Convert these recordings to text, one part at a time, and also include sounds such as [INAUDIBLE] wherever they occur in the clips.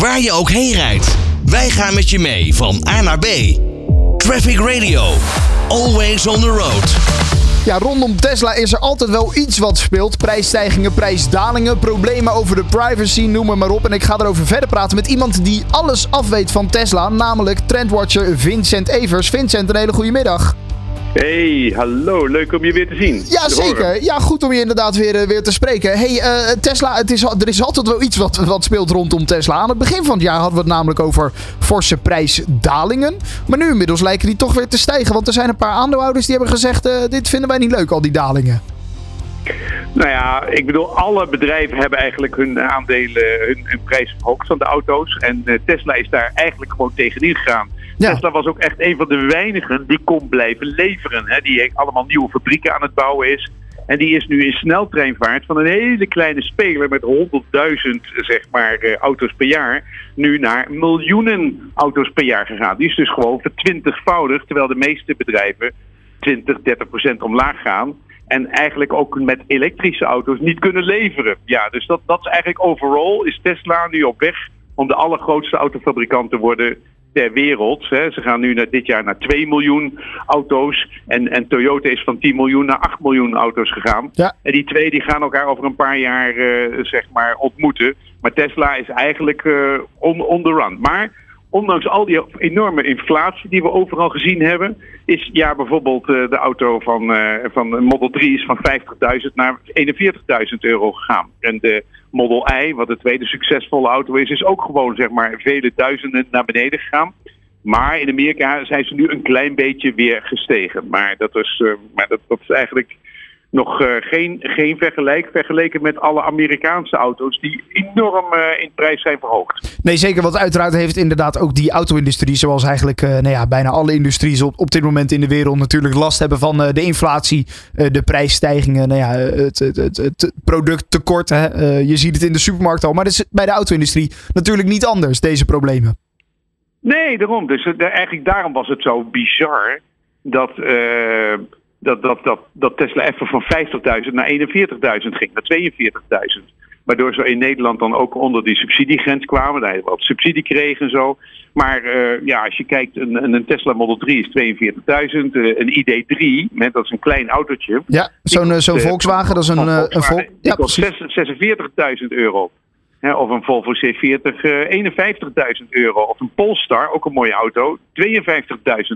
waar je ook heen rijdt. Wij gaan met je mee van A naar B. Traffic Radio. Always on the road. Ja, rondom Tesla is er altijd wel iets wat speelt. Prijsstijgingen, prijsdalingen, problemen over de privacy, noem maar, maar op. En ik ga erover verder praten met iemand die alles afweet van Tesla, namelijk trendwatcher Vincent Evers. Vincent, een hele goede middag. Hey, hallo. Leuk om je weer te zien. Ja, te zeker. horen. Ja, goed om je inderdaad weer, eh, weer te spreken. hey, eh, Tesla, het is, er is altijd wel iets wat, wat speelt rondom Tesla. Aan het begin van het jaar hadden we het namelijk over forse prijsdalingen. Maar nu inmiddels lijken die toch weer te stijgen. Want er zijn een paar aandeelhouders die hebben gezegd, eh, dit vinden wij niet leuk, al die dalingen. Nou ja, ik bedoel, alle bedrijven hebben eigenlijk hun aandelen, hun, hun prijs verhoogd van de auto's. En eh, Tesla is daar eigenlijk gewoon tegenin gegaan. Ja. Tesla was ook echt een van de weinigen die kon blijven leveren. Hè, die allemaal nieuwe fabrieken aan het bouwen is. En die is nu in sneltreinvaart van een hele kleine speler met 100.000 zeg maar, eh, auto's per jaar. nu naar miljoenen auto's per jaar gegaan. Die is dus gewoon vertwintigvoudigd, terwijl de meeste bedrijven 20, 30 procent omlaag gaan. En eigenlijk ook met elektrische auto's niet kunnen leveren. Ja, dus dat, dat is eigenlijk overal is Tesla nu op weg om de allergrootste autofabrikant te worden ter wereld. Hè. Ze gaan nu naar, dit jaar naar 2 miljoen auto's. En, en Toyota is van 10 miljoen naar 8 miljoen auto's gegaan. Ja. En die twee die gaan elkaar over een paar jaar eh, zeg maar ontmoeten. Maar Tesla is eigenlijk eh, on, on the run. Maar ondanks al die enorme inflatie die we overal gezien hebben, is ja bijvoorbeeld eh, de auto van, eh, van Model 3 is van 50.000 naar 41.000 euro gegaan. En de Model I, wat de tweede succesvolle auto is, is ook gewoon zeg maar vele duizenden naar beneden gegaan. Maar in Amerika zijn ze nu een klein beetje weer gestegen. Maar dat is, eh, maar dat, dat is eigenlijk nog eh, geen, geen vergelijk vergeleken met alle Amerikaanse auto's die enorm eh, in prijs zijn verhoogd. Nee, zeker. Want uiteraard heeft inderdaad ook die auto-industrie, zoals eigenlijk eh, nou ja, bijna alle industries op, op dit moment in de wereld, natuurlijk last hebben van de inflatie, de prijsstijgingen, nou ja, het, het, het, het producttekort. Hè. Je ziet het in de supermarkt al. Maar dat is bij de auto-industrie natuurlijk niet anders, deze problemen. Nee, daarom. Dus eigenlijk daarom was het zo bizar dat, dat, dat, dat, dat Tesla even van 50.000 naar 41.000 ging, naar 42.000. Waardoor ze in Nederland dan ook onder die subsidiegrens kwamen. Daar wat subsidie kregen en zo. Maar eh, ja, als je kijkt, een, een Tesla Model 3 is 42.000. eh, een ID3, hè, dat is een klein autootje. Ja, zo'n eh, zo'n Volkswagen, dat is een, eh, een Volkswagen, Ja, kost precies. 46.000 euro. Hè, of een Volvo C40, eh 51.000 euro. Of een Polestar, ook een mooie auto, 52.000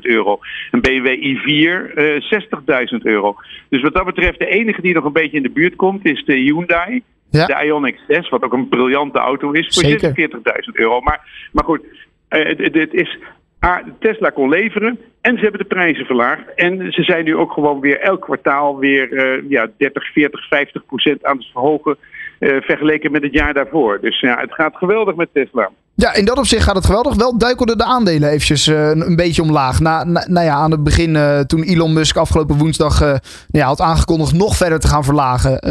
euro. Een BMW i4, eh 60.000 euro. Dus wat dat betreft, de enige die nog een beetje in de buurt komt, is de Hyundai. Ja. De Ioniq 6, wat ook een briljante auto is, voor Zeker. 46.000 euro. Maar, maar goed, eh, het, is... A, Tesla kon leveren en ze hebben de prijzen verlaagd. En ze zijn nu ook gewoon weer elk kwartaal weer eh, ja, 30, 40, 50 procent aan het verhogen. Eh, vergeleken met het jaar daarvoor. Dus ja, het gaat geweldig met Tesla. Ja, in dat opzicht gaat het geweldig. Wel duikelden de aandelen eventjes eh, een, beetje omlaag. Na, nou ja, aan het begin, eh, toen Elon Musk afgelopen woensdag nou ja, had aangekondigd nog verder te gaan verlagen.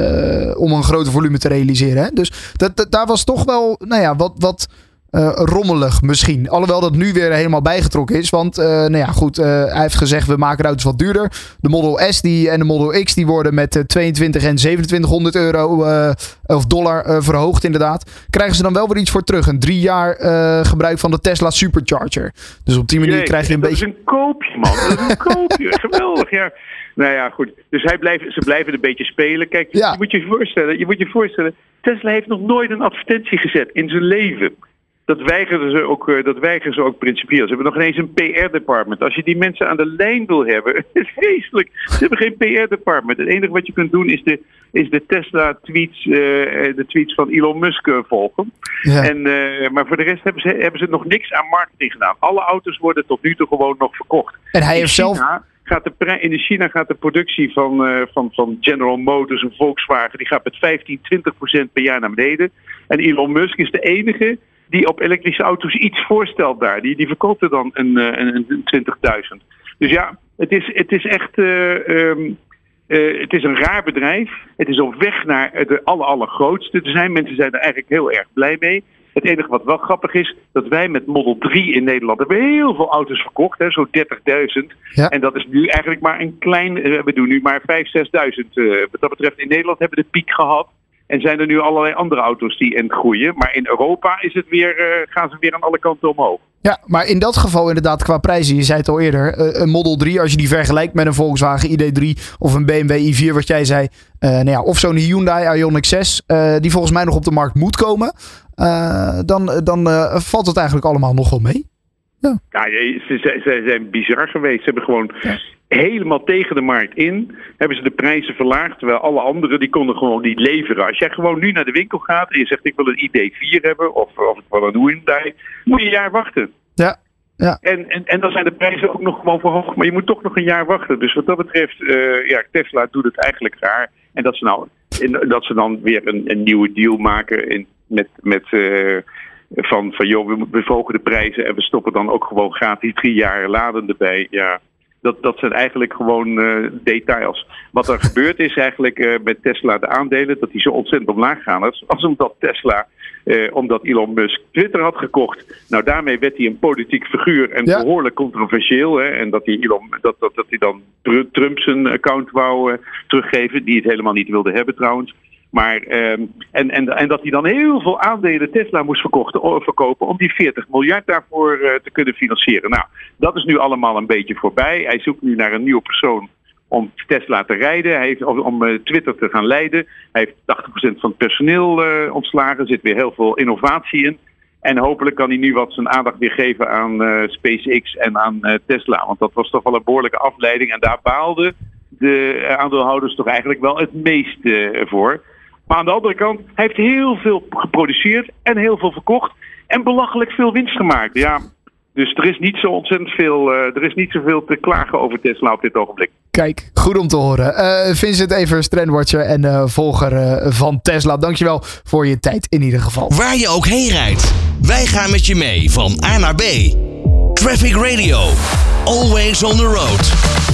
om een groter volume te realiseren. Hè? Dus dat, daar was toch wel nou ja, wat, wat eh, rommelig misschien. Alhoewel dat nu weer helemaal bijgetrokken is. Want eh, nou ja, goed, eh, hij heeft gezegd we maken de auto's wat duurder. De Model S die, en de Model X die worden met eh, 22 en 2700 euro of dollar verhoogd inderdaad. Krijgen ze dan wel weer iets voor terug. Een drie jaar gebruik van de Tesla Supercharger. Dus op die manier Jeetje, krijg je een dat beetje... is een koopje, man. Dat is een koopje. [LAUGHS] Geweldig, ja. Nou ja, goed. Dus hij blijft, ze blijven een beetje spelen. Kijk, Ja. je moet je voorstellen, je moet je voorstellen, Tesla heeft nog nooit een advertentie gezet in zijn leven. Dat weigeren ze ook, eh, dat weigeren ze ook principieel. Ze hebben nog ineens een PR-department. Als je die mensen aan de lijn wil hebben, het is [LAUGHS] vreselijk. Ze hebben geen PR-department. Het enige wat je kunt doen is de, is de Tesla-tweets, eh, de tweets van Elon Musk eh, volgen. Ja. En, eh, maar voor de rest hebben ze, hebben ze nog niks aan marketing gedaan. Alle auto's worden tot nu toe gewoon nog verkocht. En hij In heeft zelf... China Gaat de in China gaat de productie van, eh, van, van General Motors en Volkswagen die gaat met 15, 20 procent per jaar naar beneden. En Elon Musk is de enige die op elektrische auto's iets voorstelt daar. Die, die verkoopt er dan een, eh, een, een 20.000. Dus ja, het is, het is echt. eh, ehm, eh, het is een raar bedrijf. Het is op weg naar de aller, allergrootste te zijn. Mensen zijn er eigenlijk heel erg blij mee. Het enige wat wel grappig is, dat wij met Model 3 in Nederland hebben heel veel auto's verkocht, hè, zo'n 30.000. Ja. En dat is nu eigenlijk maar een klein, we doen nu maar 5.000, 6.000. eh, wat dat betreft in Nederland hebben we de piek gehad. En zijn er nu allerlei andere auto's die in groeien. Maar in Europa is het weer, uh, gaan ze weer aan alle kanten omhoog. Ja, maar in dat geval inderdaad qua prijzen, je zei het al eerder, uh, een Model 3, als je die vergelijkt met een Volkswagen ID3 of een BMW i4, wat jij zei, uh, nou ja, of zo'n Hyundai Ioniq 6, die volgens mij nog op de markt moet komen, dan, dan valt het eigenlijk allemaal nog wel mee. Ja, ja ze, ze, ze, zijn bizar geweest. Ze hebben gewoon helemaal tegen de markt in. Hebben ze de prijzen verlaagd. Terwijl alle anderen die konden gewoon niet leveren. Als jij gewoon nu naar de winkel gaat en je zegt ik wil een ID4 hebben. Of, of ik wil een Hyundai. Moet je een jaar wachten. Ja. Ja. En, en, en dan zijn de prijzen ook nog gewoon verhoogd. Maar je moet toch nog een jaar wachten. Dus wat dat betreft, uh, ja, Tesla doet het eigenlijk raar. En dat ze, nou, dat ze dan weer een, een nieuwe deal maken in, met, met uh, van, van joh, we, we verhogen de prijzen en we stoppen dan ook gewoon gratis drie jaar laden erbij. Ja, dat, dat zijn eigenlijk gewoon uh, details. Wat er gebeurt is eigenlijk uh, met Tesla de aandelen dat die zo ontzettend omlaag gaan. Als, als omdat Tesla, uh, omdat Elon Musk Twitter had gekocht. Nou, daarmee werd hij een politiek figuur en ja. behoorlijk controversieel. Hè, en dat hij, Elon, dat, dat, dat hij dan Trump zijn account wou teruggeven, die het helemaal niet wilde hebben trouwens. Maar, um, en, en, en dat hij dan heel veel aandelen Tesla moest verkopen om die 40 miljard daarvoor uh, te kunnen financieren. Nou, dat is nu allemaal een beetje voorbij. Hij zoekt nu naar een nieuwe persoon om Tesla te rijden. Hij heeft, om uh, Twitter te gaan leiden. Hij heeft 80% van het personeel uh, ontslagen. Er zit weer heel veel innovatie in. En hopelijk kan hij nu wat zijn aandacht weer geven aan SpaceX en aan Tesla. Want dat was toch wel een behoorlijke afleiding. En daar baalden de aandeelhouders toch eigenlijk wel het meeste voor. Maar aan de andere kant, hij heeft heel veel geproduceerd en heel veel verkocht. En belachelijk veel winst gemaakt. Ja, dus er is niet zo ontzettend veel, uh, er is niet zoveel te klagen over Tesla op dit ogenblik. Kijk, goed om te horen. Uh, Vincent Evers, trendwatcher en uh, volger van Tesla. Dankjewel voor je tijd in ieder geval. Waar je ook heen rijdt, wij gaan met je mee van A naar B. Traffic Radio, always on the road.